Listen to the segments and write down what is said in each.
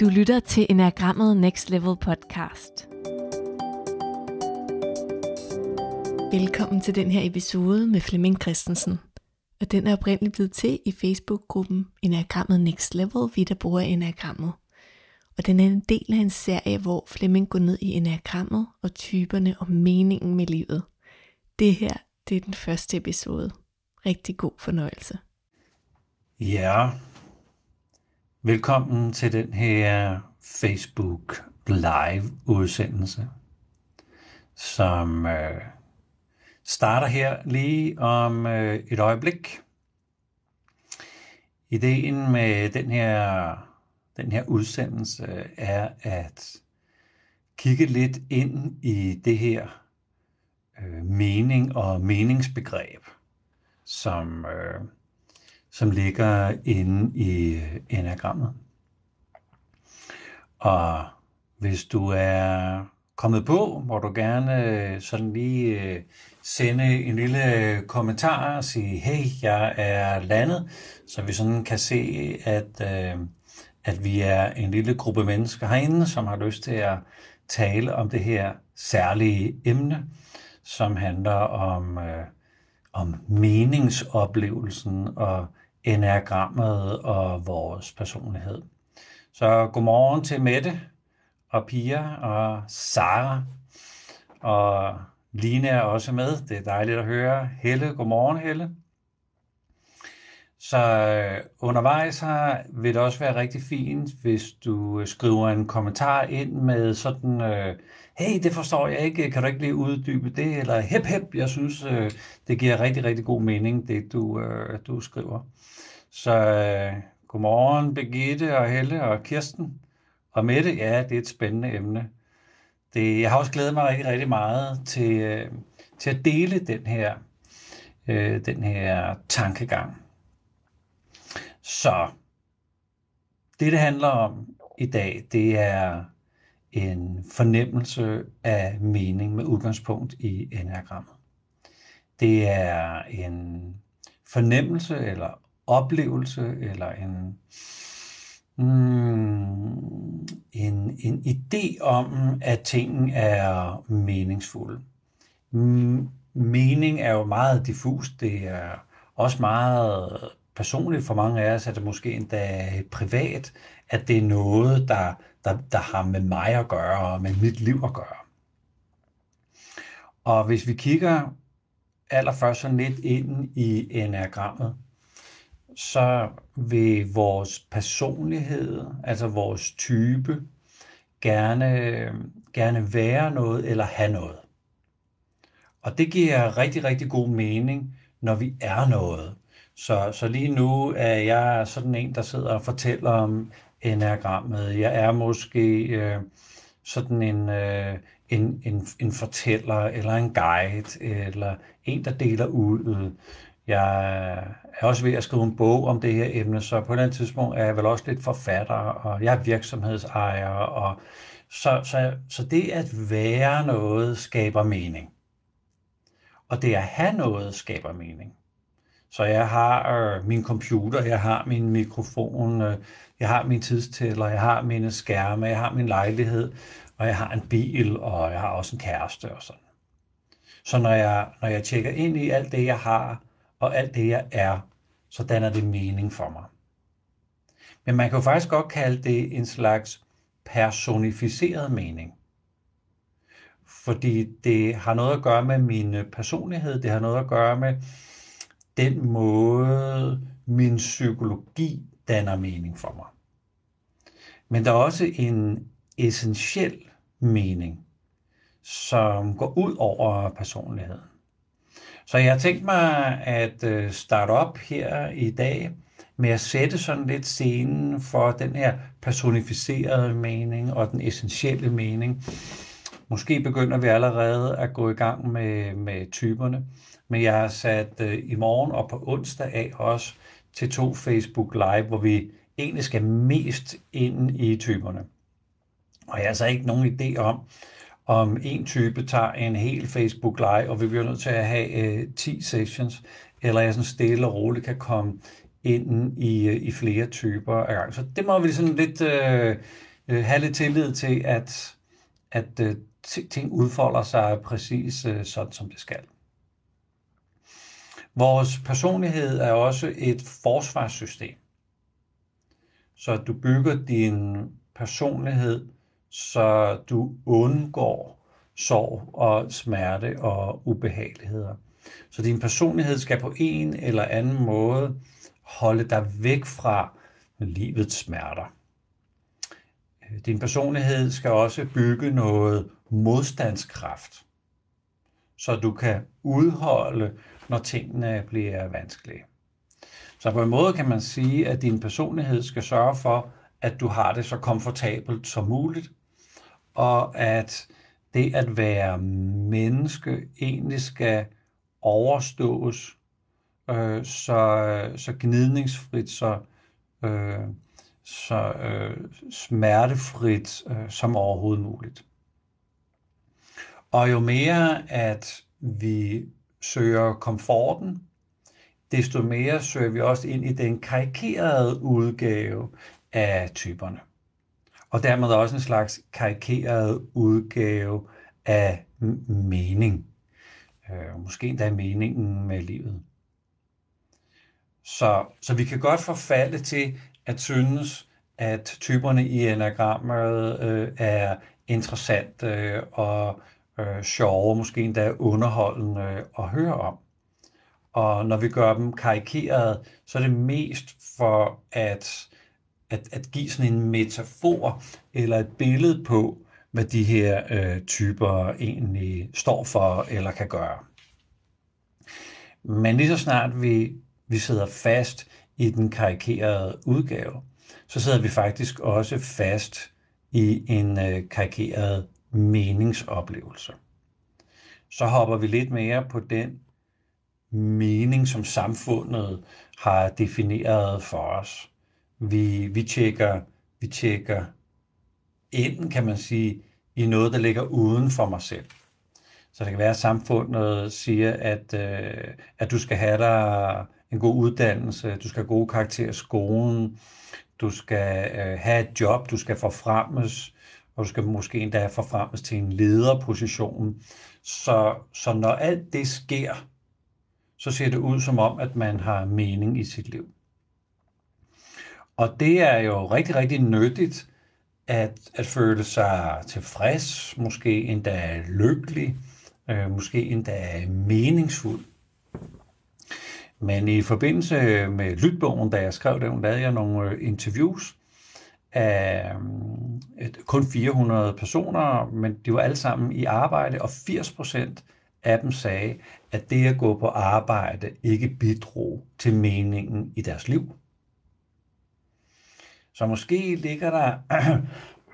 Du lytter til Enagrammet Next Level podcast. Velkommen til den her episode med Flemming Christensen. Og den er oprindeligt blevet til i Facebook-gruppen Enagrammet Next Level, vi der bruger Enagrammet. Og den er en del af en serie, hvor Flemming går ned i Enagrammet og typerne og meningen med livet. Det her, det er den første episode. Rigtig god fornøjelse. Ja, velkommen til den her Facebook live udsendelse, som øh, starter her lige om øh, et øjeblik. Ideen med den her, den her udsendelse er at kigge lidt ind i det her øh, mening og meningsbegreb, som øh, som ligger inde i øh, enagrammet. Og hvis du er kommet på, må du gerne øh, sådan lige øh, sende en lille kommentar og sige, hey, jeg er landet, så vi sådan kan se, at, at vi er en lille gruppe mennesker herinde, som har lyst til at tale om det her særlige emne, som handler om, om meningsoplevelsen og enagrammet og vores personlighed. Så godmorgen til Mette og Pia og Sara. Og Line er også med. Det er dejligt at høre. Helle, godmorgen Helle. Så øh, undervejs her vil det også være rigtig fint, hvis du øh, skriver en kommentar ind med sådan, øh, hey, det forstår jeg ikke, kan du ikke lige uddybe det, eller hep hep, jeg synes, øh, det giver rigtig, rigtig god mening, det du, øh, du skriver. Så øh, godmorgen Birgitte og Helle og Kirsten og Mette. Ja, det er et spændende emne. Det, jeg har også glædet mig rigtig, rigtig meget til, øh, til at dele den her, øh, den her tankegang. Så det, det handler om i dag, det er en fornemmelse af mening med udgangspunkt i enagrammet. Det er en fornemmelse eller oplevelse eller en, mm, en, en idé om, at tingene er meningsfulde. Mm, mening er jo meget diffus. Det er også meget personligt for mange af os, at det måske endda privat, at det er noget, der, der, der har med mig at gøre, og med mit liv at gøre. Og hvis vi kigger allerførst sådan lidt ind i enagrammet, så vil vores personlighed, altså vores type, gerne, gerne være noget eller have noget. Og det giver rigtig, rigtig god mening, når vi er noget. Så, så lige nu er jeg sådan en, der sidder og fortæller om enagrammet. Jeg er måske øh, sådan en, øh, en, en, en fortæller, eller en guide, eller en, der deler ud. Jeg er også ved at skrive en bog om det her emne, så på et eller andet tidspunkt er jeg vel også lidt forfatter, og jeg er virksomhedsejer, og så, så, så det at være noget skaber mening. Og det at have noget skaber mening. Så jeg har øh, min computer, jeg har min mikrofon, øh, jeg har min tidstæller, jeg har mine skærme, jeg har min lejlighed, og jeg har en bil, og jeg har også en kæreste og sådan. Så når jeg, når jeg tjekker ind i alt det, jeg har, og alt det, jeg er, så danner det mening for mig. Men man kan jo faktisk godt kalde det en slags personificeret mening. Fordi det har noget at gøre med min personlighed, det har noget at gøre med den måde, min psykologi danner mening for mig. Men der er også en essentiel mening, som går ud over personligheden. Så jeg har tænkt mig at øh, starte op her i dag med at sætte sådan lidt scenen for den her personificerede mening og den essentielle mening. Måske begynder vi allerede at gå i gang med, med typerne, men jeg har sat øh, i morgen og på onsdag af også til to Facebook Live, hvor vi egentlig skal mest ind i typerne. Og jeg har altså ikke nogen idé om, om en type tager en hel Facebook Live, og vi bliver nødt til at have øh, 10 sessions, eller jeg sådan stille og roligt kan komme ind i, øh, i flere typer af gang. Så det må vi sådan lidt øh, øh have lidt tillid til, at, at øh, ting udfolder sig præcis øh, sådan, som det skal. Vores personlighed er også et forsvarssystem. Så du bygger din personlighed, så du undgår sorg og smerte og ubehageligheder. Så din personlighed skal på en eller anden måde holde dig væk fra livets smerter. Din personlighed skal også bygge noget modstandskraft, så du kan udholde, når tingene bliver vanskelige. Så på en måde kan man sige, at din personlighed skal sørge for, at du har det så komfortabelt som muligt, og at det at være menneske egentlig skal overstås øh, så, så gnidningsfrit, så, øh, så øh, smertefrit øh, som overhovedet muligt. Og jo mere at vi søger komforten, desto mere søger vi også ind i den karikerede udgave af typerne. Og dermed også en slags karikeret udgave af mening. Øh, måske endda meningen med livet. Så, så vi kan godt forfalde til at synes, at typerne i enagrammet øh, er interessante øh, og øh, sjove, måske endda underholdende øh, at høre om. Og når vi gør dem karikerede, så er det mest for at, at, at give sådan en metafor eller et billede på, hvad de her øh, typer egentlig står for eller kan gøre. Men lige så snart vi, vi sidder fast i den karikerede udgave, så sidder vi faktisk også fast i en øh, karikeret meningsoplevelse. Så hopper vi lidt mere på den mening, som samfundet har defineret for os. Vi, vi, tjekker, vi tjekker ind, kan man sige, i noget, der ligger uden for mig selv. Så det kan være, at samfundet siger, at, øh, at du skal have dig en god uddannelse, du skal have gode karakterer i skolen, du skal øh, have et job, du skal forfremmes, og du skal måske endda forfremmes til en lederposition. Så, så når alt det sker, så ser det ud som om, at man har mening i sit liv. Og det er jo rigtig, rigtig nyttigt at, at føle sig tilfreds, måske endda lykkelig, øh, måske endda meningsfuld. Men i forbindelse med Lytbogen, da jeg skrev den, lavede jeg nogle øh, interviews af mm, et, kun 400 personer, men de var alle sammen i arbejde, og 80 procent af dem sagde, at det at gå på arbejde ikke bidrog til meningen i deres liv. Så måske ligger der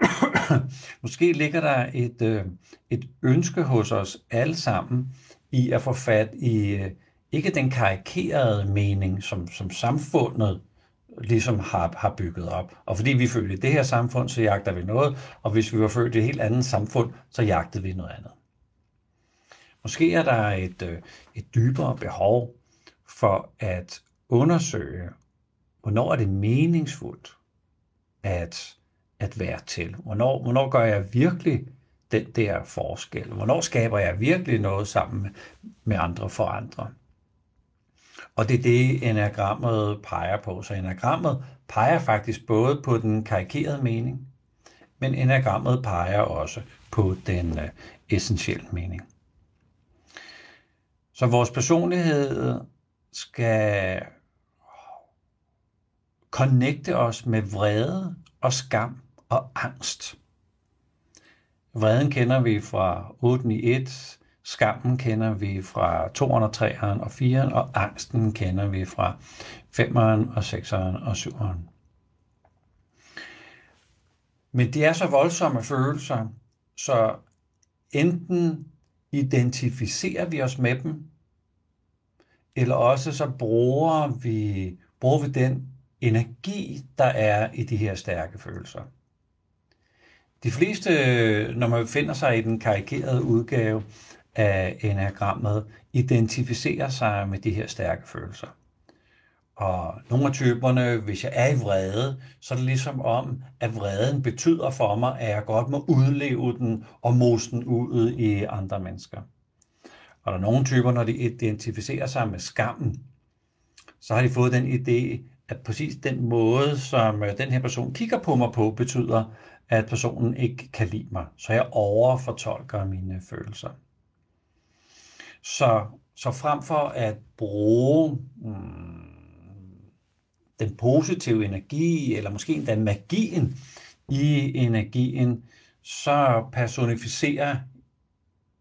måske ligger der et, øh, et ønske hos os alle sammen i at få fat i øh, ikke den karikerede mening, som, som samfundet ligesom har, har bygget op. Og fordi vi følte det her samfund, så jagter vi noget, og hvis vi var født i et helt andet samfund, så jagtede vi noget andet. Måske er der et, øh, et dybere behov for at undersøge, hvornår er det meningsfuldt at, at være til? Hvornår, hvornår gør jeg virkelig den der forskel? Hvornår skaber jeg virkelig noget sammen med andre for andre? Og det er det, enagrammet peger på. Så enagrammet peger faktisk både på den karikerede mening, men enagrammet peger også på den øh, essentielle mening. Så vores personlighed skal connecte os med vrede og skam og angst. Vreden kender vi fra 8 i 1, skammen kender vi fra 2'eren og 3'eren og 4'eren, og angsten kender vi fra 5'eren og 6'eren og 7'eren. Men det er så voldsomme følelser, så enten identificerer vi os med dem, eller også så bruger vi, bruger vi den energi, der er i de her stærke følelser. De fleste, når man befinder sig i den karikerede udgave af enagrammet, identificerer sig med de her stærke følelser. Og nogle af typerne, hvis jeg er i vrede, så er det ligesom om, at vreden betyder for mig, at jeg godt må udleve den og mose den ud i andre mennesker. Og der er nogle typer, når de identificerer sig med skammen, så har de fået den idé, at præcis den måde, som øh, den her person kigger på mig på, betyder, at personen ikke kan lide mig. Så jeg overfortolker mine følelser. Så, så frem for at bruge hmm, den positive energi, eller måske endda magien i energien, så personificerer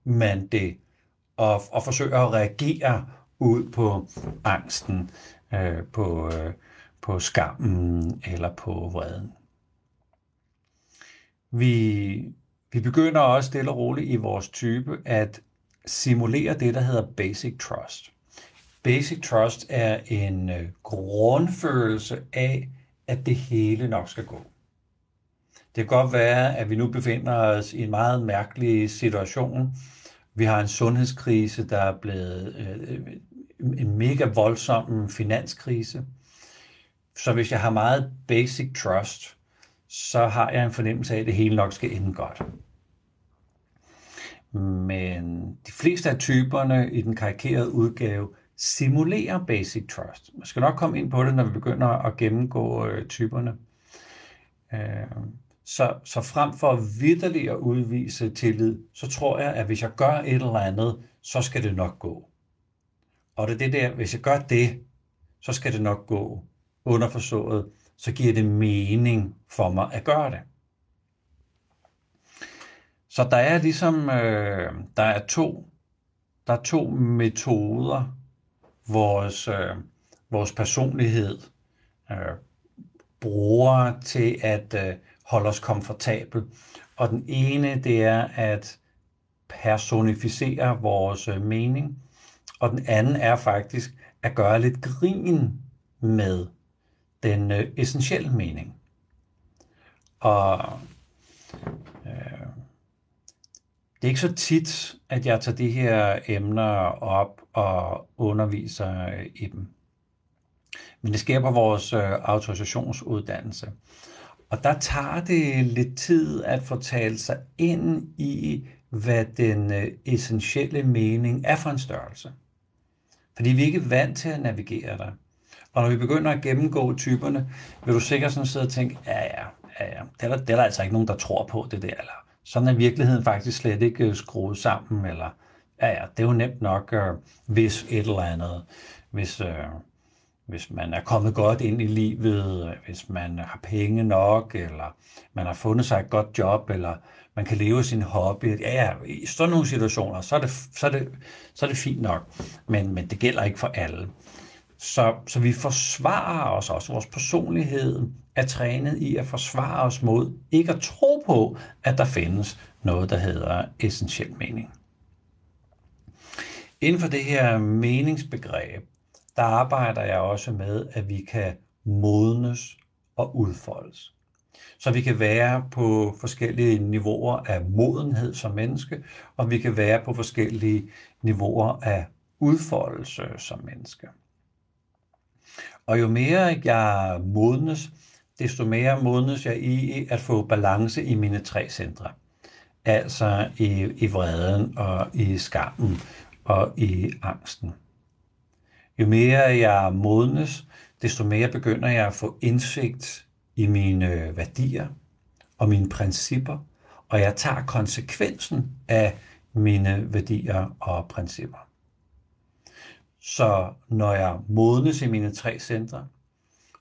man det og, og forsøger at reagere ud på angsten, øh, på, øh, på skammen eller på vreden. Vi, vi begynder også stille og roligt i vores type at simulere det, der hedder basic trust. Basic trust er en øh, grundfølelse af, at det hele nok skal gå. Det kan godt være, at vi nu befinder os i en meget mærkelig situation. Vi har en sundhedskrise, der er blevet øh, en mega voldsom finanskrise. Så hvis jeg har meget basic trust, så har jeg en fornemmelse af, at det hele nok skal ende godt. Men de fleste af typerne i den karikerede udgave simulerer basic trust. Man skal nok komme ind på det, når vi begynder at gennemgå øh, typerne. Øh, så, så frem for vidderligt at udvise tillid, så tror jeg, at hvis jeg gør et eller andet, så skal det nok gå. Og det er det der, hvis jeg gør det, så skal det nok gå underforstået, så giver det mening for mig at gøre det. Så der er ligesom, øh, der er to, der er to metoder, vores, øh, vores personlighed øh, bruger til at øh, holde os komfortabel. Og den ene, det er at personificere vores øh, mening, og den anden er faktisk at gøre lidt grin med den øh, essentielle mening. Og det er ikke så tit, at jeg tager de her emner op og underviser øh, i dem. Men det sker på vores øh, autorisationsuddannelse. Og der tager det lidt tid at få talt sig ind i, hvad den øh, essentielle mening er for en størrelse. Fordi vi er ikke vant til at navigere der. Og når vi begynder at gennemgå typerne, vil du sikkert sådan sidde og tænke, ja ja, ja, ja. Det, er der, det er der altså ikke nogen, der tror på det der, eller sådan er virkeligheden faktisk slet ikke øh, skruet sammen, eller ja ja, det er jo nemt nok, øh, hvis et eller andet, hvis, øh, hvis man er kommet godt ind i livet, øh, hvis man har penge nok, eller man har fundet sig et godt job, eller man kan leve sin hobby. Ja, ja, i sådan nogle situationer, så er det, så er det, så er det fint nok, men, men det gælder ikke for alle. Så, så vi forsvarer os også. Vores personlighed er trænet i at forsvare os mod ikke at tro på, at der findes noget, der hedder essentiel mening. Inden for det her meningsbegreb, der arbejder jeg også med, at vi kan modnes og udfoldes. Så vi kan være på forskellige niveauer af modenhed som menneske, og vi kan være på forskellige niveauer af udfoldelse som menneske. Og jo mere jeg modnes, desto mere modnes jeg i at få balance i mine tre centre. Altså i, i vreden og i skammen og i angsten. Jo mere jeg modnes, desto mere begynder jeg at få indsigt i mine værdier og mine principper, og jeg tager konsekvensen af mine værdier og principper. Så når jeg modnes i mine tre centre,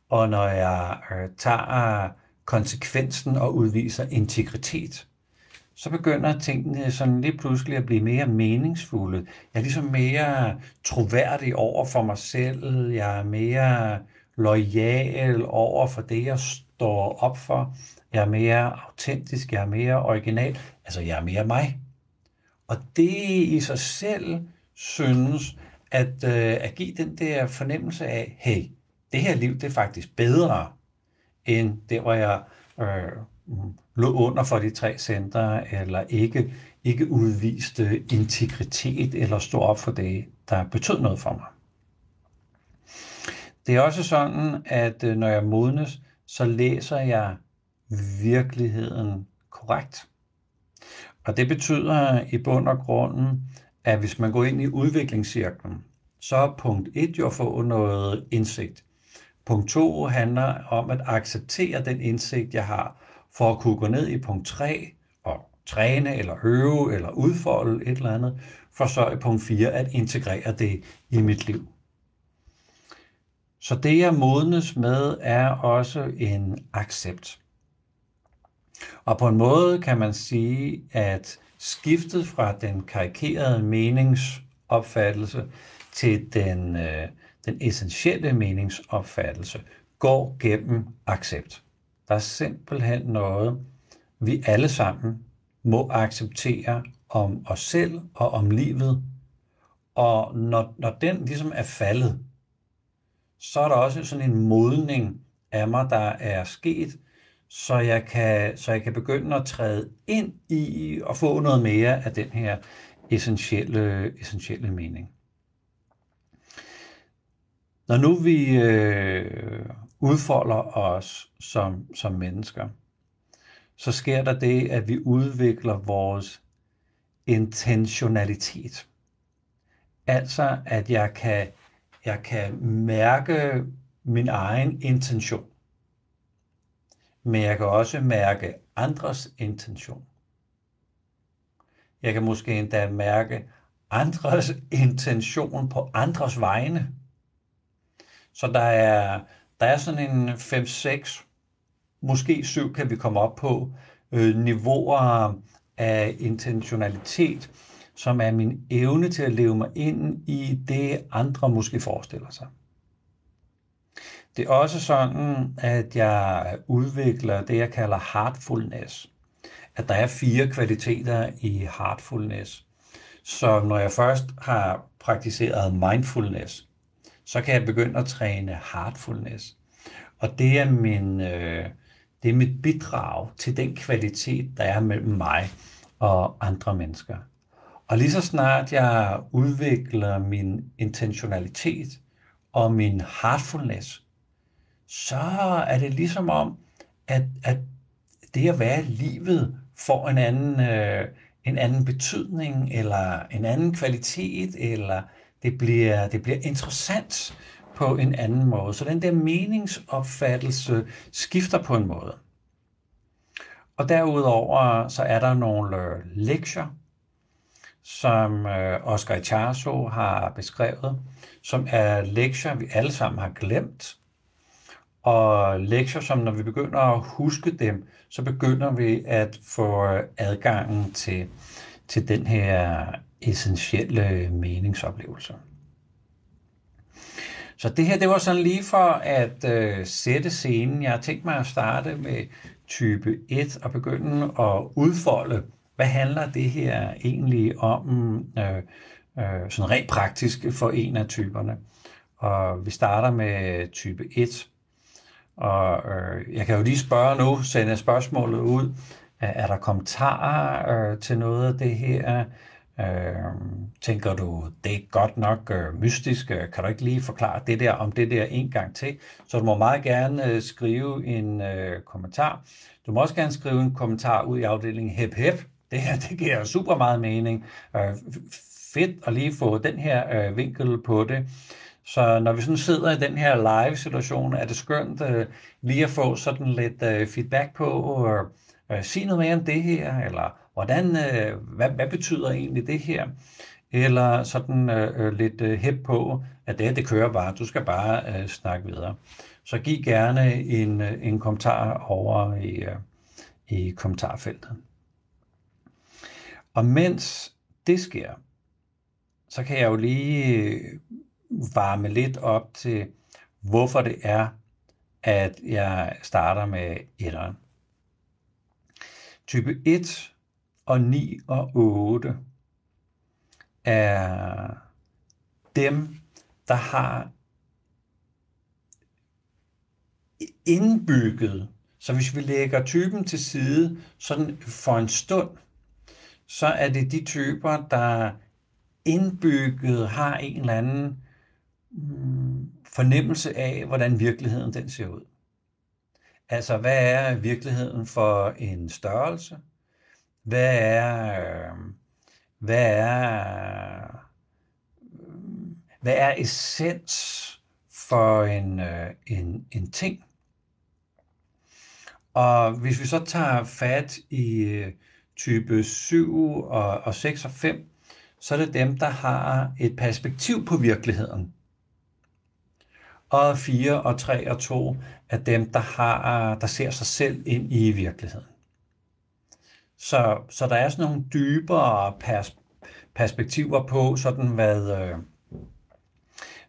og når jeg øh, tager konsekvensen og udviser integritet, så begynder tingene sådan lige pludselig at blive mere meningsfulde. Jeg er ligesom mere troværdig over for mig selv. Jeg er mere lojal over for det, jeg står op for. Jeg er mere autentisk, jeg er mere original. Altså, jeg er mere mig. Og det i sig selv synes at, øh, at give den der fornemmelse af, hey, det her liv det er faktisk bedre, end det, hvor jeg øh, lå under for de tre centre, eller ikke, ikke udviste integritet, eller stod op for det, der betød noget for mig. Det er også sådan, at øh, når jeg modnes, så læser jeg virkeligheden korrekt. Og det betyder i bund og grunden, at hvis man går ind i udviklingscirklen, så er punkt 1 jo at få noget indsigt. Punkt 2 handler om at acceptere den indsigt, jeg har, for at kunne gå ned i punkt 3 og træne eller øve eller udfolde et eller andet, for så i punkt 4 at integrere det i mit liv. Så det jeg modnes med er også en accept. Og på en måde kan man sige, at skiftet fra den karikerede meningsopfattelse til den, øh, den essentielle meningsopfattelse går gennem accept. Der er simpelthen noget, vi alle sammen må acceptere om os selv og om livet. Og når, når den ligesom er faldet, så er der også sådan en modning af mig, der er sket, så jeg kan, så jeg kan begynde at træde ind i og få noget mere af den her essentielle, essentielle mening. Når nu vi øh, udfolder os som, som mennesker, så sker der det, at vi udvikler vores intentionalitet. Altså, at jeg kan, jeg kan mærke min egen intention. Men jeg kan også mærke andres intention. Jeg kan måske endda mærke andres intention på andres vegne. Så der er, der er sådan en 5-6, måske 7 kan vi komme op på, øh, niveauer af intentionalitet, som er min evne til at leve mig ind i det, andre måske forestiller sig. Det er også sådan, at jeg udvikler det, jeg kalder heartfulness. At der er fire kvaliteter i heartfulness. Så når jeg først har praktiseret mindfulness, så kan jeg begynde at træne heartfulness. Og det er, min, øh, det er mit bidrag til den kvalitet, der er mellem mig og andre mennesker. Og lige så snart jeg udvikler min intentionalitet og min heartfulness, så er det ligesom om, at, at det at være i livet får en anden, øh, en anden betydning, eller en anden kvalitet, eller det bliver, det bliver interessant på en anden måde. Så den der meningsopfattelse skifter på en måde. Og derudover så er der nogle øh, lektier, som øh, Oscar Icharso har beskrevet, som er lektier, vi alle sammen har glemt, og lektier, som når vi begynder at huske dem, så begynder vi at få øh, adgangen til, til den her essentielle meningsoplevelse. Så det her, det var sådan lige for at øh, sætte scenen. Jeg har tænkt mig at starte med type 1 og begynde at udfolde, hvad handler det her egentlig om, øh, øh, sådan rent praktisk for en af typerne. Og vi starter med type 1. Og øh, jeg kan jo lige spørge nu, sende spørgsmålet ud. Er der kommentarer øh, til noget af det her? Øh, tænker du, det er godt nok øh, mystisk? Øh, kan du ikke lige forklare det der om det der en gang til? Så du må meget gerne øh, skrive en øh, kommentar. Du må også gerne skrive en kommentar ud i afdelingen hep hep. Det her, det giver super meget mening. Øh, fedt at lige få den her øh, vinkel på det. Så når vi sådan sidder i den her live-situation, er det skønt øh, lige at få sådan lidt øh, feedback på, øh, øh, og uh, sige noget mere om det her, eller hvordan, øh, hvad, hvad betyder egentlig det her? Eller sådan øh, øh lidt uh, hæb på, at det det kører bare, du skal bare øh, snakke videre. Så giv gerne en, en kommentar over i, øh, i kommentarfeltet. Og mens det sker, så kan jeg jo lige varme lidt op til, hvorfor det er, at jeg starter med etteren. Type 1 og 9 og 8 er dem, der har indbygget, så hvis vi lægger typen til side sådan for en stund, så er det de typer, der indbygget har en eller anden fornemmelse af, hvordan virkeligheden den ser ud. Altså, hvad er virkeligheden for en størrelse? Hvad er, øh, hvad er, øh, hvad er essens for en, øh, en, en ting? Og hvis vi så tager fat i type 7 og, og 6 og 5, så er det dem, der har et perspektiv på virkeligheden. Og 4 og 3 og 2 er dem, der, har, der ser sig selv ind i virkeligheden. Så, så der er sådan nogle dybere pers, perspektiver på, sådan hvad, øh,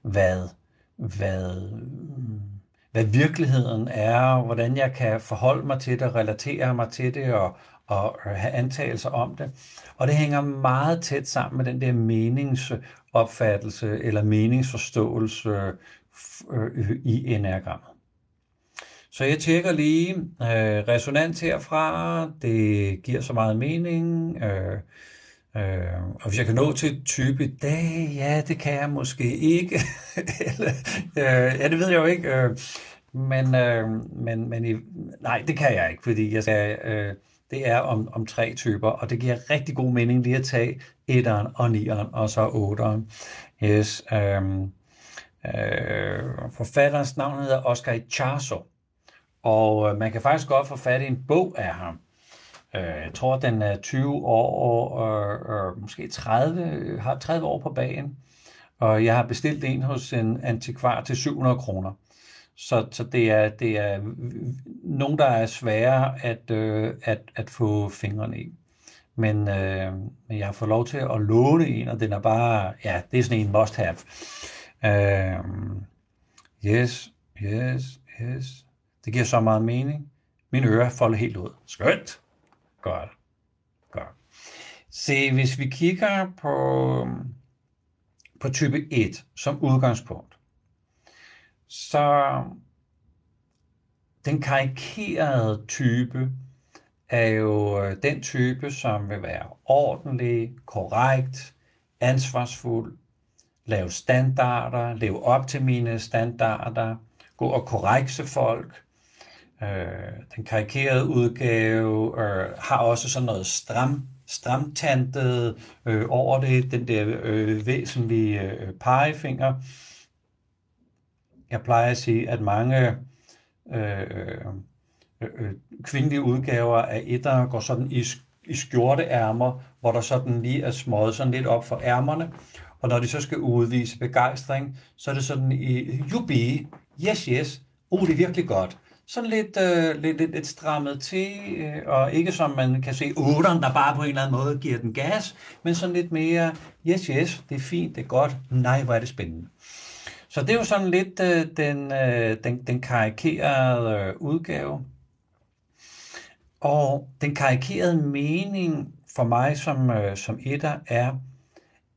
hvad, hvad, hvad virkeligheden er, hvordan jeg kan forholde mig til det, relatere mig til det og, og have antagelser om det. Og det hænger meget tæt sammen med den der meningsopfattelse eller meningsforståelse øh, i enagrammet. Så jeg tjekker lige øh, resonans herfra. Det giver så meget mening. Øh, øh, og hvis jeg kan nå til type dag, ja, det kan jeg måske ikke. Eller, øh, ja, det ved jeg jo ikke. Øh, men, øh, men, men i, nej, det kan jeg ikke, fordi jeg skal, øh, det er om, om tre typer, og det giver rigtig god mening lige at tage etteren og nieren og så otteren. Yes, øh, øh, forfatterens navn hedder Oscar Ichazo, og øh, man kan faktisk godt få fat i en bog af ham. Øh, jeg tror, den er 20 år, og øh, øh, måske 30, har 30 år på bagen. Og jeg har bestilt en hos en antikvar til 700 kroner. Så, så det, er, det er nogen, der er svære at, øh, at, at få fingrene i. Men, øh, men jeg har fået lov til at låne en, og den er bare, ja, det er sådan en must have. Um, yes, yes, yes. Det giver så meget mening. Mine ører folder helt ud. Skønt. Godt. Godt. Se, hvis vi kigger på, på type 1 som udgangspunkt, så den karikerede type er jo øh, den type, som vil være ordentlig, korrekt, ansvarsfuld, lave standarder, leve op til mine standarder, gå og korrekse folk, Øh, den karikerede udgave øh, har også sådan noget stram, stramtantet øh, over det, den der øh, væsentlige øh, pegefinger. Jeg plejer at sige, at mange øh, øh, øh kvindelige udgaver af etter går sådan i, i skjorteærmer, hvor der sådan lige er smået sådan lidt op for ærmerne, og når de så skal udvise begejstring, så er det sådan i jubi, yes, yes, oh, det er virkelig godt sådan lidt, øh, lidt, lidt, lidt strammet til, øh, og ikke som man kan se otteren, der bare på en eller anden måde giver den gas, men sådan lidt mere, yes, yes, det er fint, det er godt, nej, hvor er det spændende. Så det er jo sådan lidt øh, den, øh, den, den karikerede øh, udgave. Og den karikerede mening for mig som, øh, som etter er,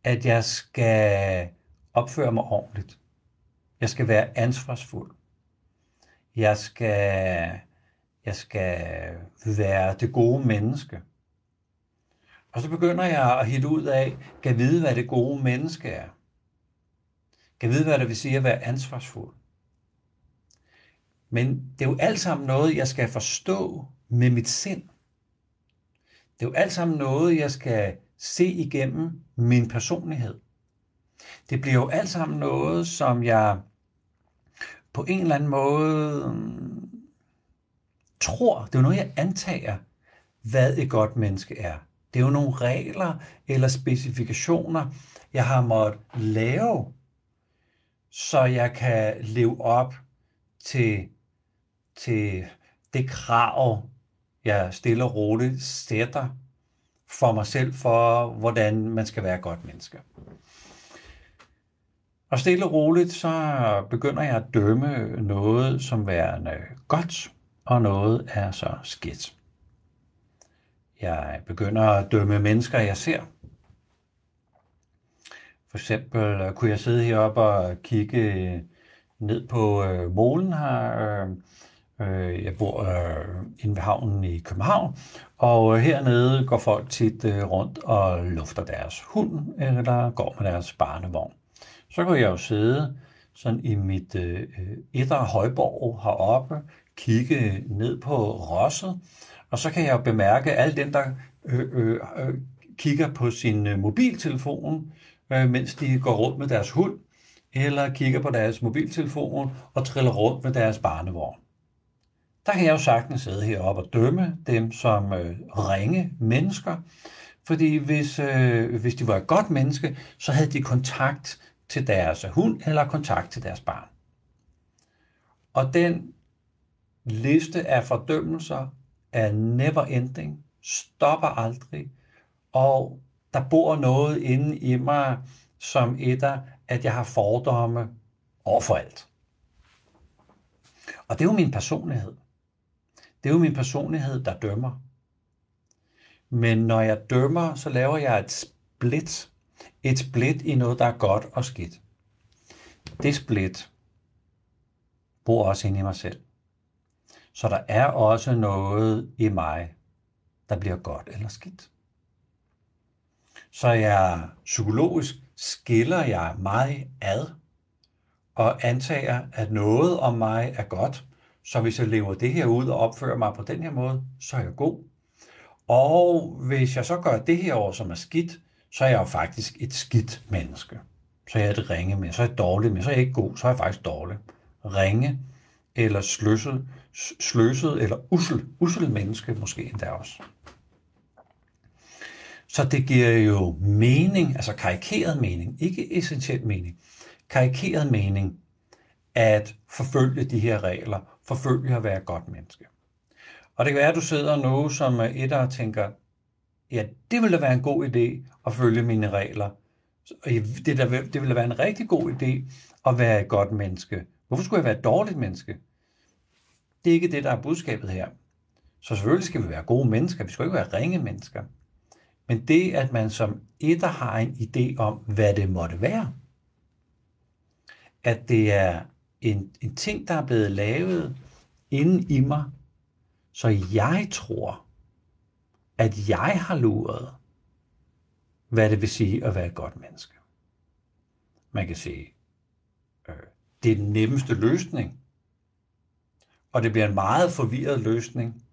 at jeg skal opføre mig ordentligt. Jeg skal være ansvarsfuld. Jeg skal, jeg skal være det gode menneske. Og så begynder jeg at hitte ud af, kan vide, hvad det gode menneske er. Kan vide, hvad det vil sige at være ansvarsfuld. Men det er jo alt sammen noget, jeg skal forstå med mit sind. Det er jo alt sammen noget, jeg skal se igennem min personlighed. Det bliver jo alt sammen noget, som jeg på en eller anden måde mm, tror, det er jo noget, jeg antager, hvad et godt menneske er. Det er jo nogle regler eller specifikationer, jeg har måttet lave, så jeg kan leve op til, til det krav, jeg stille og roligt sætter for mig selv, for hvordan man skal være et godt menneske. Og stille og roligt, så begynder jeg at dømme noget som værende godt, og noget er så skidt. Jeg begynder at dømme mennesker, jeg ser. For eksempel øh, kunne jeg sidde heroppe og kigge ned på øh, molen her. Øh, Øh, jeg bor øh, inde ved havnen i København, og øh, hernede går folk tit øh, rundt og lufter deres hund, eller går med deres barnevogn så kunne jeg jo sidde sådan i mit øh, øh etter højborg heroppe, kigge ned på rosset, og så kan jeg bemærke alle dem, der øh, øh, kigger på sin øh, mobiltelefon, øh, mens de går rundt med deres hund, eller kigger på deres mobiltelefon og triller rundt med deres barnevogn. Der kan jeg jo sagtens sidde heroppe og dømme dem som øh, ringe mennesker, fordi hvis, øh, hvis de var et godt menneske, så havde de kontakt til deres hund eller kontakt til deres barn. Og den liste af fordømmelser er never ending, stopper aldrig, og der bor noget inde i mig, som etter, at jeg har fordomme overfor alt. Og det er jo min personlighed. Det er jo min personlighed, der dømmer. Men når jeg dømmer, så laver jeg et split. Et split i noget, der er godt og skidt. Det split bor også inde i mig selv. Så der er også noget i mig, der bliver godt eller skidt. Så jeg psykologisk skiller jeg mig ad og antager, at noget om mig er godt. Så hvis jeg lever det her ud og opfører mig på den her måde, så er jeg god. Og hvis jeg så gør det her over, som er skidt, så er jeg jo faktisk et skidt menneske. Så er jeg et ringe med, så er jeg dårlig med, så er jeg ikke god, så er jeg faktisk dårlig. Ringe eller sløset, sløset eller usel, usel menneske måske endda også. Så det giver jo mening, altså karikeret mening, ikke essentiel mening, karikeret mening, at forfølge de her regler, forfølge at være et godt menneske. Og det kan være, at du sidder nu som et og tænker, ja, det ville da være en god idé at følge mine regler. Det, der, det ville være en rigtig god idé at være et godt menneske. Hvorfor skulle jeg være et dårligt menneske? Det er ikke det, der er budskabet her. Så selvfølgelig skal vi være gode mennesker. Vi skal ikke være ringe mennesker. Men det, at man som etter har en idé om, hvad det måtte være, at det er en, en ting, der er blevet lavet inden i mig, så jeg tror, at jeg har luret, hvad det vil sige at være et godt menneske. Man kan sige, øh, det er den nemmeste løsning, og det bliver en meget forvirret løsning,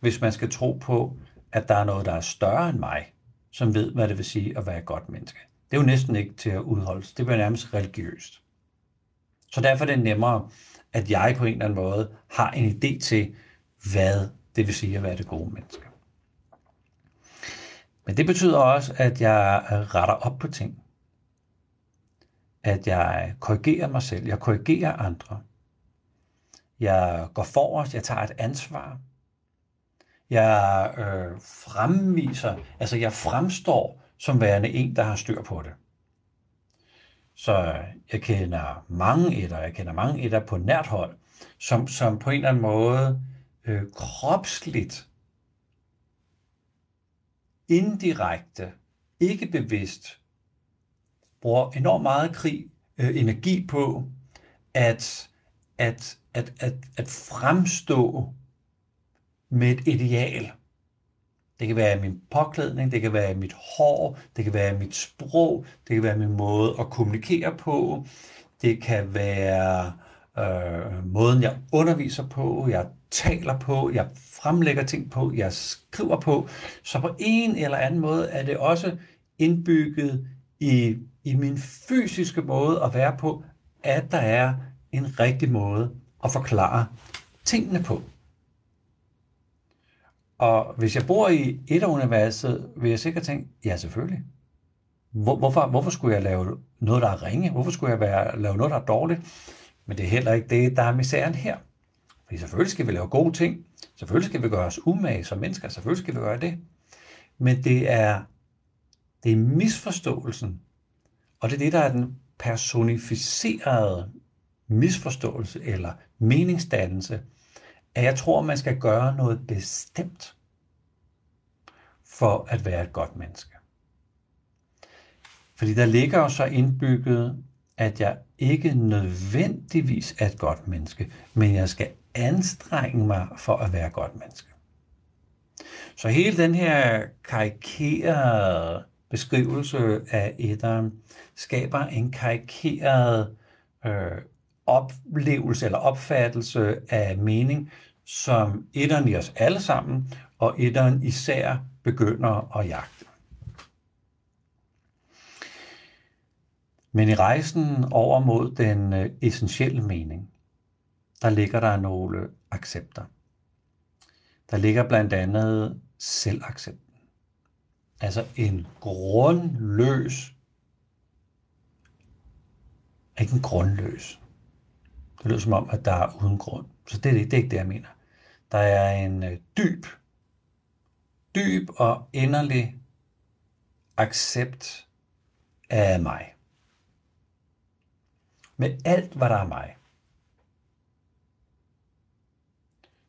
hvis man skal tro på, at der er noget, der er større end mig, som ved, hvad det vil sige at være et godt menneske. Det er jo næsten ikke til at udholde. Det bliver nærmest religiøst. Så derfor er det nemmere, at jeg på en eller anden måde har en idé til, hvad det vil sige at være det gode menneske. Men det betyder også, at jeg retter op på ting. At jeg korrigerer mig selv. Jeg korrigerer andre. Jeg går forrest. Jeg tager et ansvar. Jeg øh, fremviser, altså jeg fremstår som værende en, der har styr på det. Så jeg kender mange etter, jeg kender mange etter på nært hold, som, som på en eller anden måde øh, kropsligt, indirekte, ikke bevidst, bruger enormt meget krig, øh, energi på at, at, at, at, at fremstå med et ideal. Det kan være min påklædning, det kan være mit hår, det kan være mit sprog, det kan være min måde at kommunikere på, det kan være øh, måden, jeg underviser på, jeg taler på, jeg fremlægger ting på, jeg skriver på. Så på en eller anden måde er det også indbygget i, i min fysiske måde at være på, at der er en rigtig måde at forklare tingene på. Og hvis jeg bor i et af universet, vil jeg sikkert tænke, ja selvfølgelig. Hvor, hvorfor, hvorfor skulle jeg lave noget, der er ringe? Hvorfor skulle jeg være, lave noget, der er dårligt? Men det er heller ikke det, der er misæren her. Fordi selvfølgelig skal vi lave gode ting. Selvfølgelig skal vi gøre os umage som mennesker. Selvfølgelig skal vi gøre det. Men det er, det er misforståelsen. Og det er det, der er den personificerede misforståelse eller meningsdannelse, at jeg tror, man skal gøre noget bestemt for at være et godt menneske. Fordi der ligger jo så indbygget, at jeg ikke nødvendigvis er et godt menneske, men jeg skal anstrenge mig for at være et godt menneske. Så hele den her karikerede beskrivelse af etteren skaber en karikeret øh, oplevelse eller opfattelse af mening, som etteren i os alle sammen, og etteren især begynder at jagte. Men i rejsen over mod den øh, essentielle mening, der ligger der nogle accepter. Der ligger blandt andet selvaccepten. Altså en grundløs, ikke en grundløs. Det lyder som om, at der er uden grund. Så det er, det er ikke det, jeg mener. Der er en øh, dyb, dyb og inderlig accept af mig. Med alt, hvad der er mig.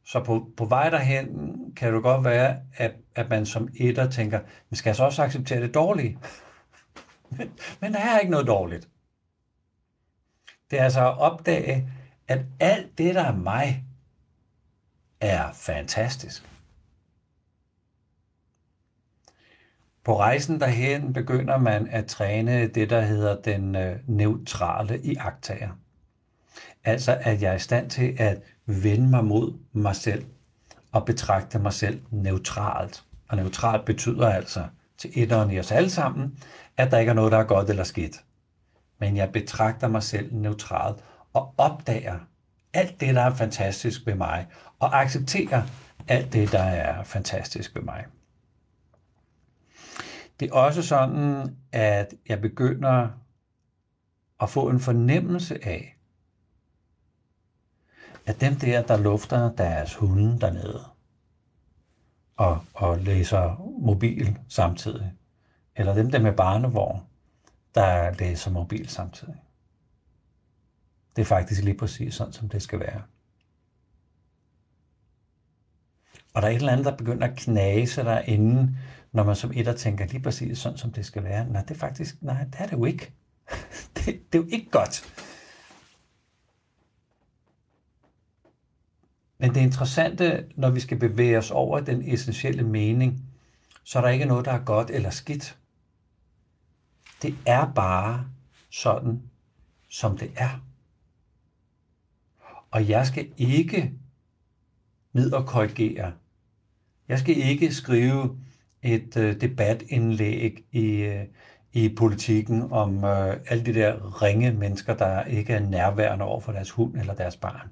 Så på, på vej derhen kan det godt være, at, at man som etter tænker, man skal altså så også acceptere det dårlige? men, men der er ikke noget dårligt. Det er altså at opdage, at alt det, der er mig, er fantastisk. På rejsen derhen begynder man at træne det, der hedder den øh, neutrale iagtager. Altså at jeg er i stand til at vende mig mod mig selv og betragte mig selv neutralt. Og neutralt betyder altså til etteren i os alle sammen, at der ikke er noget, der er godt eller skidt. Men jeg betragter mig selv neutralt og opdager alt det, der er fantastisk ved mig, og accepterer alt det, der er fantastisk ved mig. Det er også sådan, at jeg begynder at få en fornemmelse af, at dem der, der lufter deres hunde dernede, og, og læser mobil samtidig, eller dem der med barnevogn, der læser mobil samtidig. Det er faktisk lige præcis sådan, som det skal være. Og der er et eller andet, der begynder at knase derinde, når man som etter tænker lige præcis sådan, som det skal være. Nej, det er faktisk, nej, det er det jo ikke. det, det er jo ikke godt. Men det interessante, når vi skal bevæge os over den essentielle mening, så er der ikke noget, der er godt eller skidt. Det er bare sådan, som det er. Og jeg skal ikke ned og korrigere. Jeg skal ikke skrive et øh, debatindlæg i, øh, i politikken om øh, alle de der ringe mennesker, der ikke er nærværende over for deres hund eller deres barn.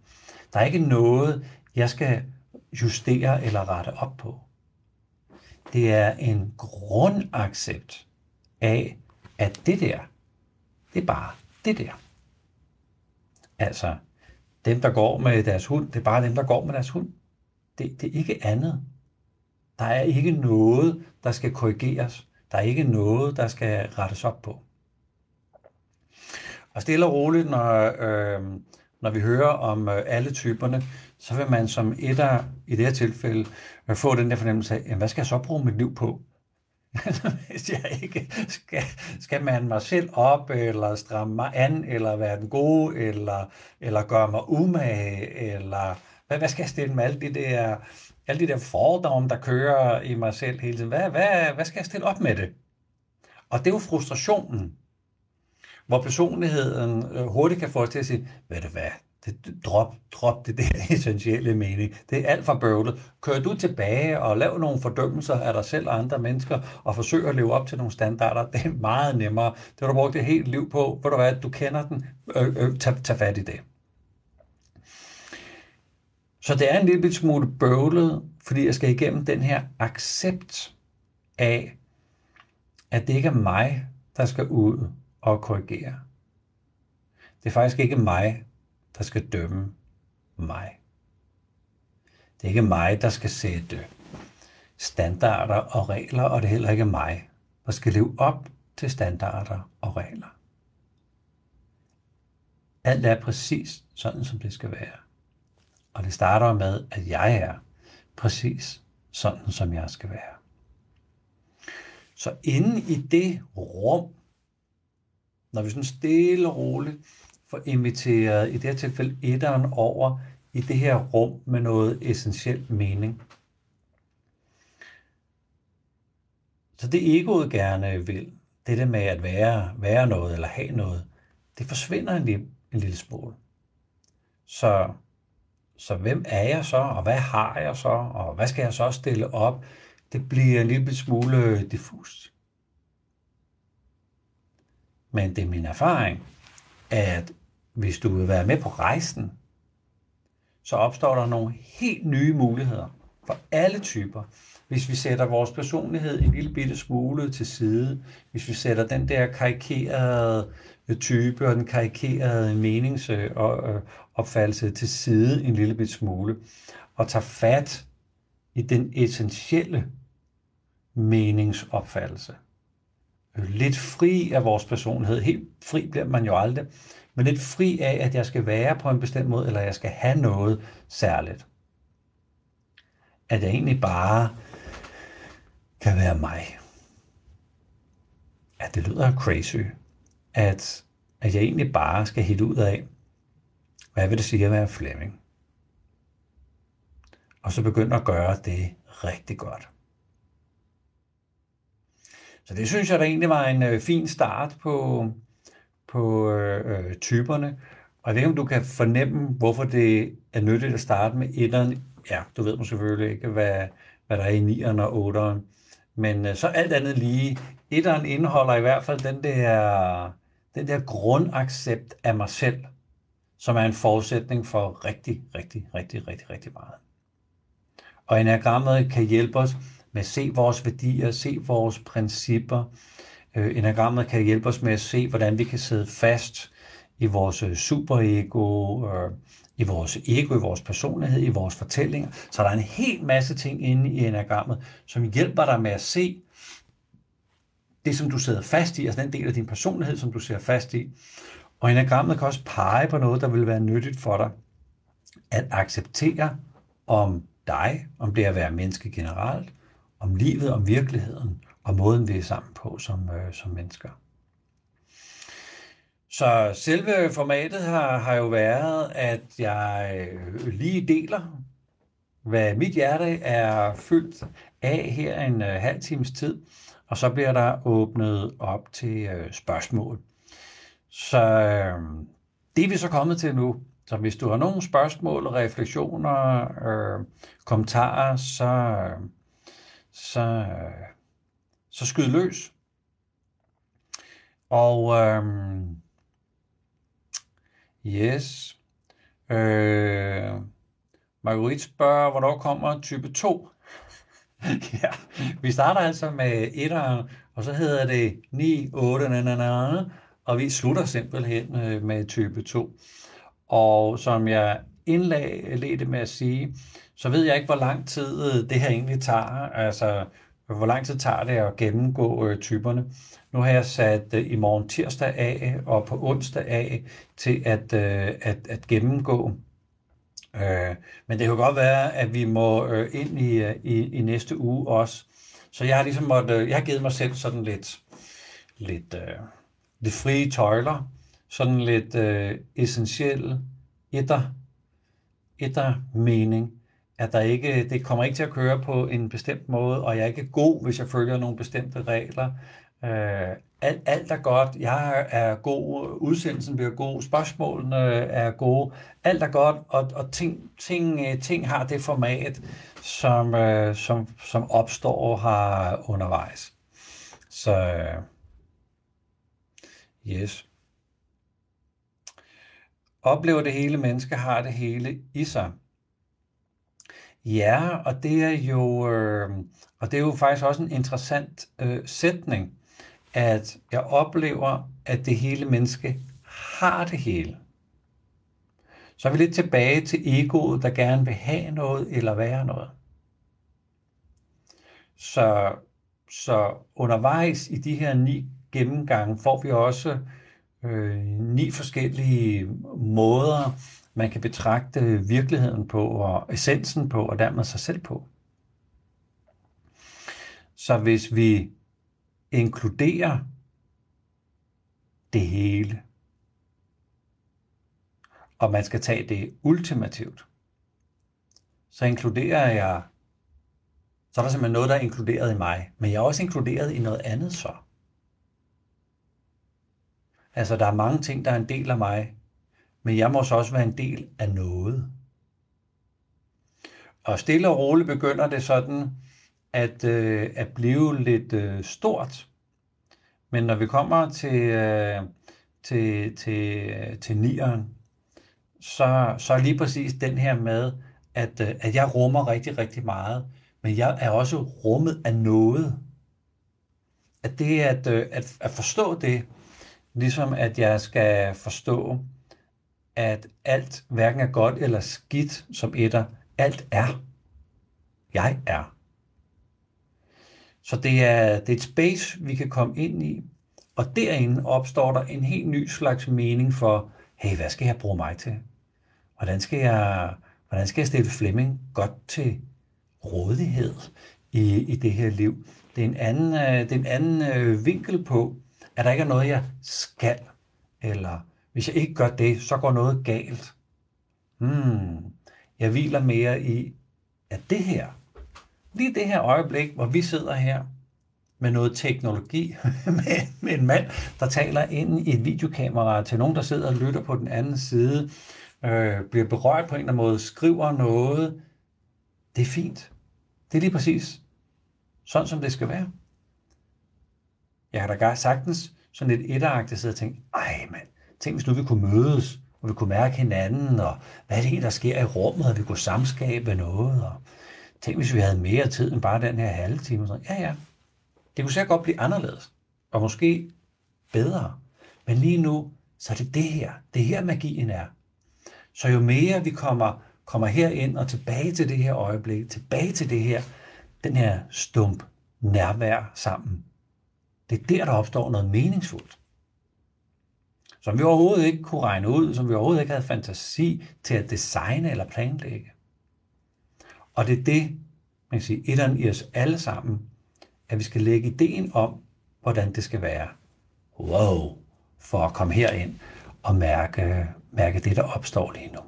Der er ikke noget, jeg skal justere eller rette op på. Det er en grundaccept af, at det der, det er bare det der. Altså, dem, der går med deres hund, det er bare dem, der går med deres hund. Det, det er ikke andet. Der er ikke noget, der skal korrigeres. Der er ikke noget, der skal rettes op på. Og stille og roligt, når, øh, når vi hører om øh, alle typerne, så vil man som etter i det her tilfælde øh, få den der fornemmelse af, jamen, hvad skal jeg så bruge mit liv på? Altså, hvis jeg ikke skal, skal man mig selv op, eller stramme mig an, eller være den gode, eller, eller gøre mig umage, eller hvad, hvad skal jeg stille med alle de der, alle de der fordomme, der kører i mig selv hele tiden? Hvad, hvad, hvad skal jeg stille op med det? Og det er jo frustrationen, hvor personligheden øh, hurtigt kan få os til at sige, ved du hvad, det, drop, drop det der essentielle mening. Det er alt for bøvlet. Kør du tilbage og lav nogle fordømmelser af dig selv og andre mennesker, og forsøg at leve op til nogle standarder. Det er meget nemmere. Det har du brugt et helt liv på. Ved du hvad, du kender den. Øh, øh, tag, tag fat i det. Så det er en lille smule bøvlet, fordi jeg skal igennem den her accept af, at det ikke er mig, der skal ud og korrigere. Det er faktisk ikke mig, der skal dømme mig. Det er ikke mig, der skal sætte standarder og regler, og det er heller ikke mig, der skal leve op til standarder og regler. Alt er præcis sådan, som det skal være. Og det starter med, at jeg er præcis sådan, som jeg skal være. Så inde i det rum, når vi sådan stille og roligt får inviteret, i det her tilfælde etteren over i det her rum med noget essentiel mening. Så det egoet gerne vil, det der med at være, være noget eller have noget, det forsvinder en lille, en lille smule. Så, så hvem er jeg så, og hvad har jeg så, og hvad skal jeg så stille op? Det bliver en lille smule diffust. Men det er min erfaring, at hvis du vil være med på rejsen, så opstår der nogle helt nye muligheder for alle typer. Hvis vi sætter vores personlighed en lille bitte smule til side, hvis vi sætter den der karikerede type og den karikerede meningsopfattelse til side en lille bitte smule, og tager fat i den essentielle meningsopfattelse. Lidt fri af vores personlighed. Helt fri bliver man jo aldrig. Men lidt fri af, at jeg skal være på en bestemt måde, eller jeg skal have noget særligt. At jeg egentlig bare kan være mig. At det lyder crazy. At, at jeg egentlig bare skal hitte ud af, hvad vil det sige at være Flemming? Og så begynde at gøre det rigtig godt. Så det synes jeg der egentlig var en øh, fin start på, på øh, øh, typerne. Og jeg ved ikke, om du kan fornemme, hvorfor det er nyttigt at starte med etteren. Ja, du ved måske selvfølgelig ikke, hvad, hvad der er i nieren og otteren. Men øh, så alt andet lige, etteren indeholder i hvert fald den der, den der grundaccept af mig selv, som er en forudsætning for rigtig, rigtig, rigtig, rigtig, rigtig meget. Og enagrammet kan hjælpe os med at se vores værdier, se vores principper. Øh, enagrammet kan hjælpe os med at se, hvordan vi kan sidde fast i vores øh, superego, øh, i vores ego, i vores personlighed, i vores fortællinger. Så der er en hel masse ting inde i enagrammet, som hjælper dig med at se det, som du sidder fast i, altså den del af din personlighed, som du sidder fast i. Og enagrammet kan også pege på noget, der vil være nyttigt for dig. At acceptere om dig, om det at være menneske generelt, om livet, om virkeligheden, og måden vi er sammen på som, øh, som mennesker. Så selve formatet har, har jo været, at jeg øh, lige deler, hvad mit hjerte er fyldt af her en øh, halv times tid, og så bliver der åbnet op til øh, spørgsmål. Så det er vi så kommet til nu. Så hvis du har nogle spørgsmål, refleksioner, øh, kommentarer, så, så, øh, så skyd løs. Og øhm, yes, øh, Marguerite spørger, hvornår kommer type 2? ja, vi starter altså med 1'eren, og så hedder det 9, 8, na, na, na, og vi slutter simpelthen øh, med type 2. Og som jeg indledte med at sige, så ved jeg ikke, hvor lang tid øh, det her egentlig tager. Altså, hvor lang tid tager det at gennemgå øh, typerne. Nu har jeg sat øh, i morgen tirsdag af og på onsdag af til at, øh, at, at gennemgå. Øh, men det kan godt være, at vi må øh, ind i, øh, i, i næste uge også. Så jeg har ligesom måtte, øh, jeg har givet mig selv sådan lidt, lidt, øh, lidt frie tøjler, sådan lidt øh, essentiel etter, etter mening at der ikke, det kommer ikke til at køre på en bestemt måde, og jeg er ikke god, hvis jeg følger nogle bestemte regler. Øh, alt, alt er godt. Jeg er god. Udsendelsen bliver god. Spørgsmålene er gode. Alt er godt, og, og ting, ting, øh, ting har det format, som, øh, som, som opstår her undervejs. Så yes. Oplever det hele menneske har det hele i sig. Ja, og det er jo, øh, og det er jo faktisk også en interessant øh, sætning, at jeg oplever, at det hele menneske har det hele. Så er vi lidt tilbage til egoet, der gerne vil have noget eller være noget. Så, så undervejs i de her ni gennemgange får vi også øh, ni forskellige måder man kan betragte virkeligheden på, og essensen på, og dermed sig selv på. Så hvis vi inkluderer det hele, og man skal tage det ultimativt, så inkluderer jeg, så er der simpelthen noget, der er inkluderet i mig, men jeg er også inkluderet i noget andet så. Altså, der er mange ting, der er en del af mig, men jeg må så også være en del af noget. Og stille og roligt begynder det sådan at, øh, at blive lidt øh, stort. Men når vi kommer til, øh, til, til, øh, til nieren, så, så er lige præcis den her med, at, øh, at jeg rummer rigtig, rigtig meget, men jeg er også rummet af noget. At det at, øh, at, at forstå det, ligesom at jeg skal forstå, at alt hverken er godt eller skidt som etter, alt er. Jeg er. Så det er, det er et space, vi kan komme ind i, og derinde opstår der en helt ny slags mening for, hey, hvad skal jeg bruge mig til? Hvordan skal jeg, hvordan skal jeg stille Flemming godt til rådighed i, i det her liv? Det er en anden, øh, det er en anden øh, vinkel på, at der ikke er noget, jeg skal, eller hvis jeg ikke gør det, så går noget galt. Hmm, jeg hviler mere i, at det her, lige det her øjeblik, hvor vi sidder her med noget teknologi, med, med en mand, der taler ind i et videokamera til nogen, der sidder og lytter på den anden side, øh, bliver berørt på en eller anden måde, skriver noget. Det er fint. Det er lige præcis sådan, som det skal være. Jeg har da sagtens sådan lidt etteragtigt siddet og tænkt, ej mand, tænk hvis nu vi kunne mødes, og vi kunne mærke hinanden, og hvad er det, der sker i rummet, og vi kunne samskabe noget, og tænk hvis vi havde mere tid end bare den her halve time. Så, ja, ja, det kunne sikkert godt blive anderledes, og måske bedre. Men lige nu, så er det det her. Det her magien er. Så jo mere vi kommer, kommer herind og tilbage til det her øjeblik, tilbage til det her, den her stump nærvær sammen, det er der, der opstår noget meningsfuldt. Som vi overhovedet ikke kunne regne ud, som vi overhovedet ikke havde fantasi til at designe eller planlægge. Og det er det, man kan sige, etteren i os alle sammen, at vi skal lægge ideen om, hvordan det skal være. Wow! For at komme herind og mærke, mærke det, der opstår lige nu.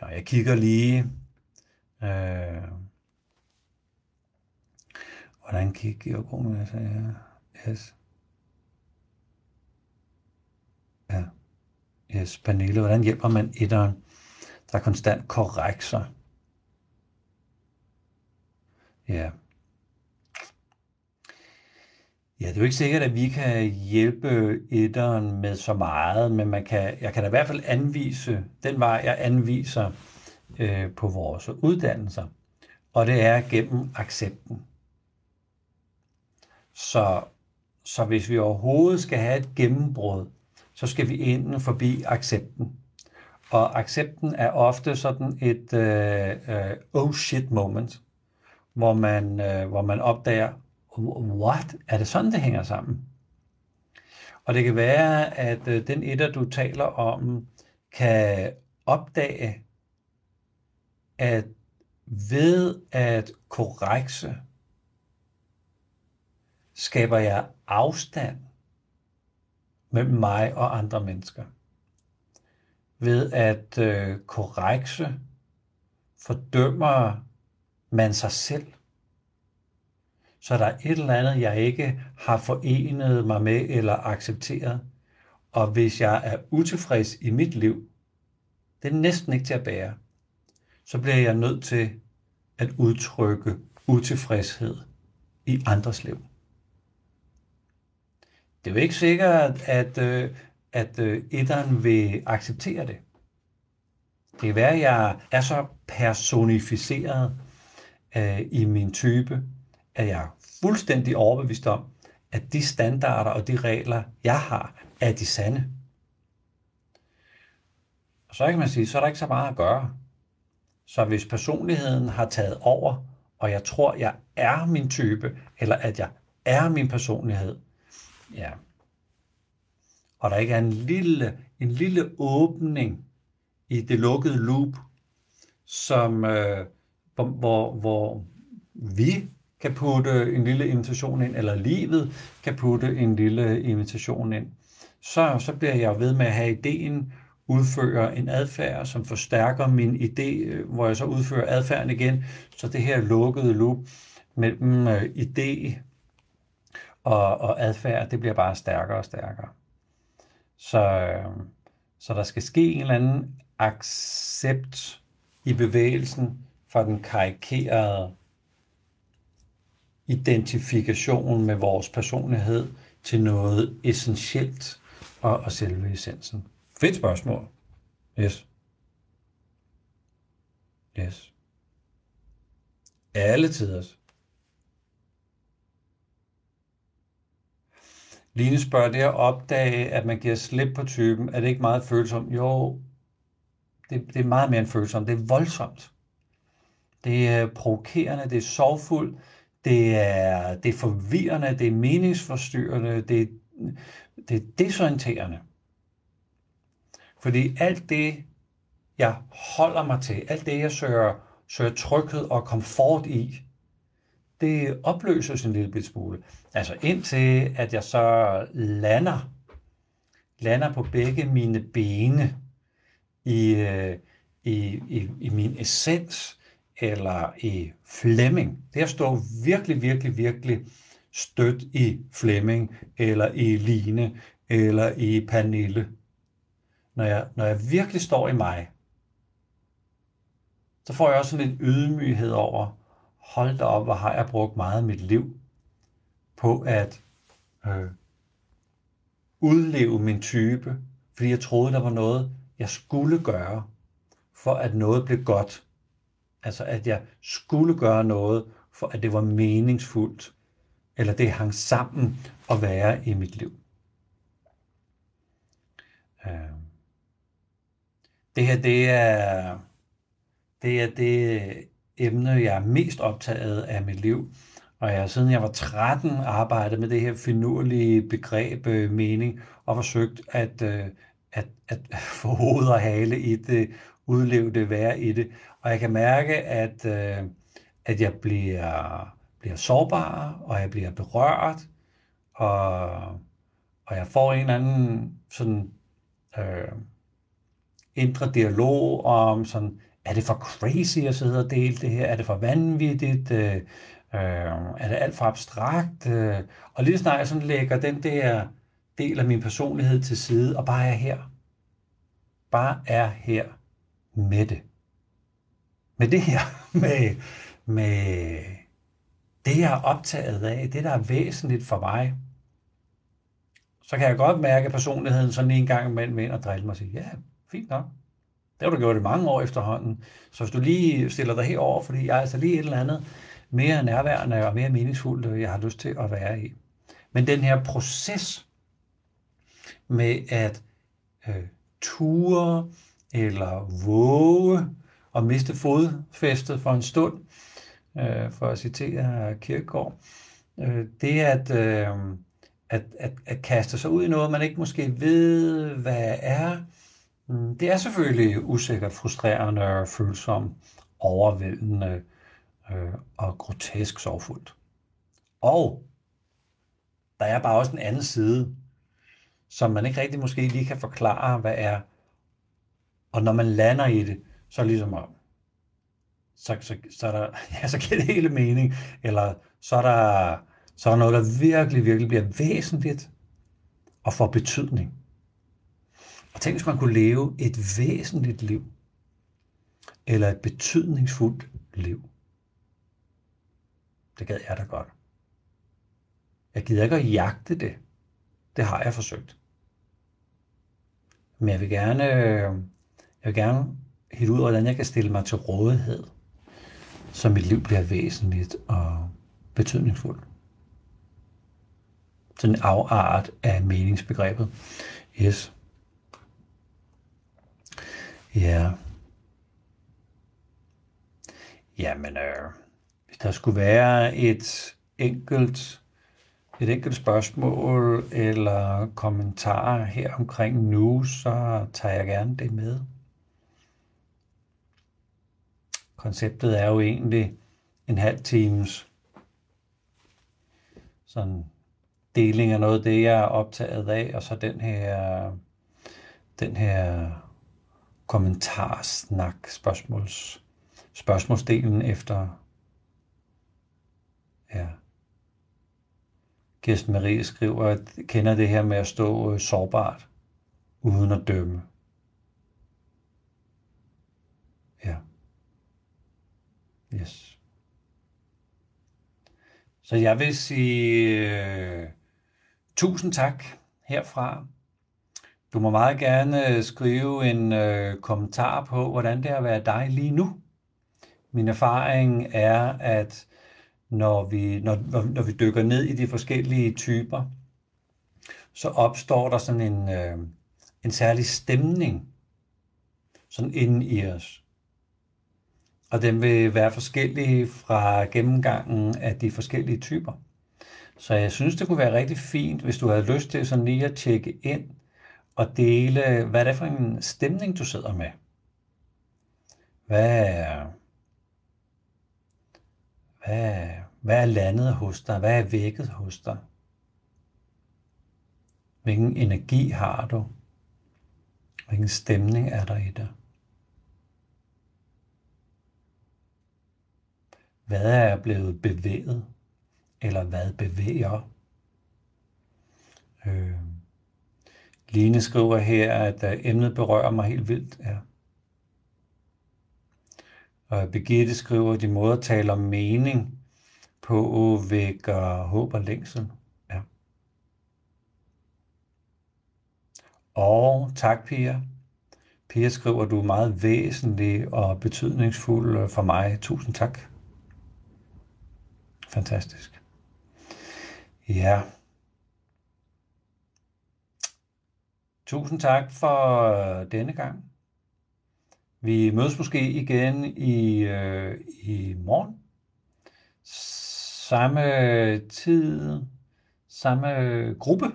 Når jeg kigger lige, øh, hvordan kigger jeg på med? Yes. Ja. Yes, Pernille, hvordan hjælper man etteren, der konstant korrekser? Ja. Ja, det er jo ikke sikkert, at vi kan hjælpe etteren med så meget, men man kan, jeg kan da i hvert fald anvise, den vej jeg anviser øh, på vores uddannelser, og det er gennem accepten. Så, så hvis vi overhovedet skal have et gennembrud, så skal vi ind forbi accepten. Og accepten er ofte sådan et øh, øh, oh shit moment, hvor man, øh, hvor man opdager, what? Er det sådan, det hænger sammen? Og det kan være, at øh, den etter, du taler om, kan opdage, at ved at korrekse, skaber jeg afstand mellem mig og andre mennesker. Ved at øh, korrekse fordømmer man sig selv så der er et eller andet, jeg ikke har forenet mig med eller accepteret. Og hvis jeg er utilfreds i mit liv, det er næsten ikke til at bære, så bliver jeg nødt til at udtrykke utilfredshed i andres liv. Det er jo ikke sikkert, at, øh, at, at etteren vil acceptere det. Det kan være, at jeg er så personificeret øh, i min type, at jeg fuldstændig overbevist om, at de standarder og de regler, jeg har, er de sande. Og så kan man sige, så er der ikke så meget at gøre. Så hvis personligheden har taget over, og jeg tror, jeg er min type, eller at jeg er min personlighed, ja, og der ikke er en lille, en lille åbning i det lukkede loop, som, øh, hvor, hvor vi kan putte en lille invitation ind, eller livet kan putte en lille invitation ind, så, så bliver jeg ved med at have ideen, udføre en adfærd, som forstærker min idé, øh, hvor jeg så udfører adfærden igen. Så det her lukkede loop mellem øh, idé og, og adfærd, det bliver bare stærkere og stærkere. Så, øhm, Så der skal ske en eller anden accept i bevægelsen fra den karikerede identifikation med vores personlighed til noget essentielt og, og selve essensen. Fedt spørgsmål. Yes. Yes. Alle tiders. Line spørger, det at opdage, at man giver slip på typen, er det ikke meget følsomt? Jo, det, det er meget mere end følsomt. Det er voldsomt. Det er provokerende, det er sorgfuldt, det er, det er forvirrende, det er meningsforstyrrende, det, det er desorienterende. Fordi alt det, jeg holder mig til, alt det, jeg søger, søger tryghed og komfort i, det opløses en lille smule. Altså indtil, at jeg så lander, lander på begge mine bene i, øh, i, i, i min essens, eller i Flemming. Det at stå virkelig, virkelig, virkelig stødt i Flemming, eller i Line, eller i Pernille. Når jeg, når jeg virkelig står i mig, så får jeg også sådan en ydmyghed over, hold da op, hvor har jeg brugt meget af mit liv på at øh, udleve min type, fordi jeg troede, der var noget, jeg skulle gøre, for at noget blev godt. Altså at jeg skulle gøre noget, for at det var meningsfuldt, eller det hang sammen at være i mit liv. Øh. Det her, det er det, er det emne, jeg er mest optaget af mit liv. Og jeg har siden jeg var 13 arbejdet med det her finurlige begreb øh, mening og forsøgt at, øh, at, at få hoved og hale i det, udleve det, være i det. Og jeg kan mærke, at, øh, at jeg bliver, bliver sårbar, og jeg bliver berørt, og, og jeg får en eller anden sådan øh, indre dialog om sådan, er det for crazy at sidde og dele det her? Er det for vanvittigt? Øh, øh, er det alt for abstrakt? Øh, og lige snart jeg sådan lægger den der del af min personlighed til side, og bare er her. Bare er her med det. Med det her, med, med det, jeg er optaget af, det, der er væsentligt for mig, så kan jeg godt mærke personligheden sådan en gang imellem ind og drille mig og sige, ja, fint nok. Det har du gjort i mange år efterhånden. Så hvis du lige stiller dig herover, fordi jeg er altså lige et eller andet mere nærværende og mere meningsfuldt, øh, jeg har lyst til at være i. Men den her proces med at øh, ture eller våge og miste fodfæstet for en stund, øh, for at citere Kirkegaard, øh, det at, øh, at, at, at kaste sig ud i noget, man ikke måske ved, hvad er, Mm, det er selvfølgelig usikkert, frustrerende, følsomt, overvældende øh, og grotesk sorgfuldt. Og der er bare også en anden side, som man ikke rigtig måske lige kan forklare, hvad er. Og når man lander i det, så ligesom om, så, så, så, er der, ja, så giver det hele mening, eller så er, der, så er der noget, der virkelig, virkelig bliver væsentligt og får betydning. Og tænk, hvis man kunne leve et væsentligt liv, eller et betydningsfuldt liv. Det gad jeg da godt. Jeg gider ikke at jagte det. Det har jeg forsøgt. Men jeg vil gerne, jeg vil gerne helt ud, hvordan jeg kan stille mig til rådighed, så mit liv bliver væsentligt og betydningsfuldt. Sådan en afart af meningsbegrebet. Yes. Ja. Jamen, øh, hvis der skulle være et enkelt et enkelt spørgsmål eller kommentar her omkring nu, så tager jeg gerne det med. Konceptet er jo egentlig en halv times sådan deling af noget af det, jeg er optaget af, og så den her, den her kommentarer, snak, spørgsmåls, spørgsmålsdelen efter ja. Kirsten Marie skriver, at kender det her med at stå øh, sårbart, uden at dømme. Ja. Yes. Så jeg vil sige øh, tusind tak herfra du må meget gerne øh, skrive en øh, kommentar på, hvordan det er at være dig lige nu. Min erfaring er, at når vi, når, når vi dykker ned i de forskellige typer, så opstår der sådan en, øh, en særlig stemning sådan inden i os. Og den vil være forskellig fra gennemgangen af de forskellige typer. Så jeg synes, det kunne være rigtig fint, hvis du havde lyst til sådan lige at tjekke ind og dele, hvad det er for en stemning, du sidder med. Hvad er, hvad, hvad er landet hos dig? Hvad er vækket hos dig? Hvilken energi har du? Hvilken stemning er der i det? Hvad er blevet bevæget? Eller hvad bevæger? Øh. Line skriver her, at øh, emnet berører mig helt vildt. Ja. Og Birgitte skriver, at de måder taler om mening på vækker håb og længsel. Ja. Og tak, Pia. Pia skriver, at du er meget væsentlig og betydningsfuld for mig. Tusind tak. Fantastisk. Ja. Tusind tak for øh, denne gang. Vi mødes måske igen i, øh, i morgen. Samme tid, samme gruppe.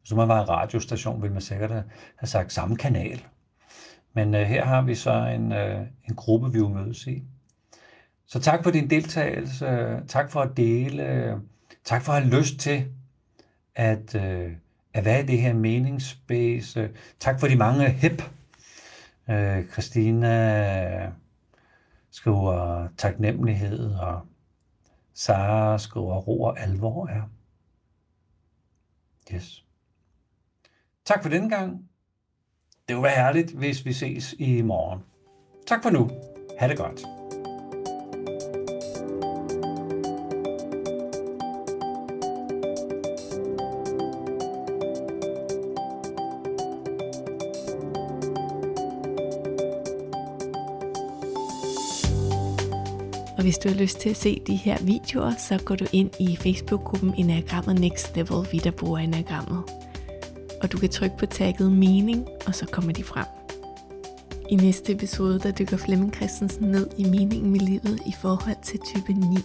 Hvis man var en radiostation, ville man sikkert have sagt samme kanal. Men øh, her har vi så en, øh, en gruppe, vi vil mødes i. Så tak for din deltagelse. Tak for at dele. Tak for at have lyst til at, øh, at være i det her meningsspace. Tak for de mange hip. Øh, Christina øh, skriver taknemmelighed, og Sara skriver ro og alvor. Ja. Yes. Tak for denne gang. Det var være herligt, hvis vi ses i morgen. Tak for nu. Ha' det godt. Du har lyst til at se de her videoer, så går du ind i Facebook-gruppen Enagrammet Next Level, vi der bruger Enagrammet. Og du kan trykke på tagget mening, og så kommer de frem. I næste episode, der dykker Flemming Christensen ned i meningen med livet i forhold til type 9.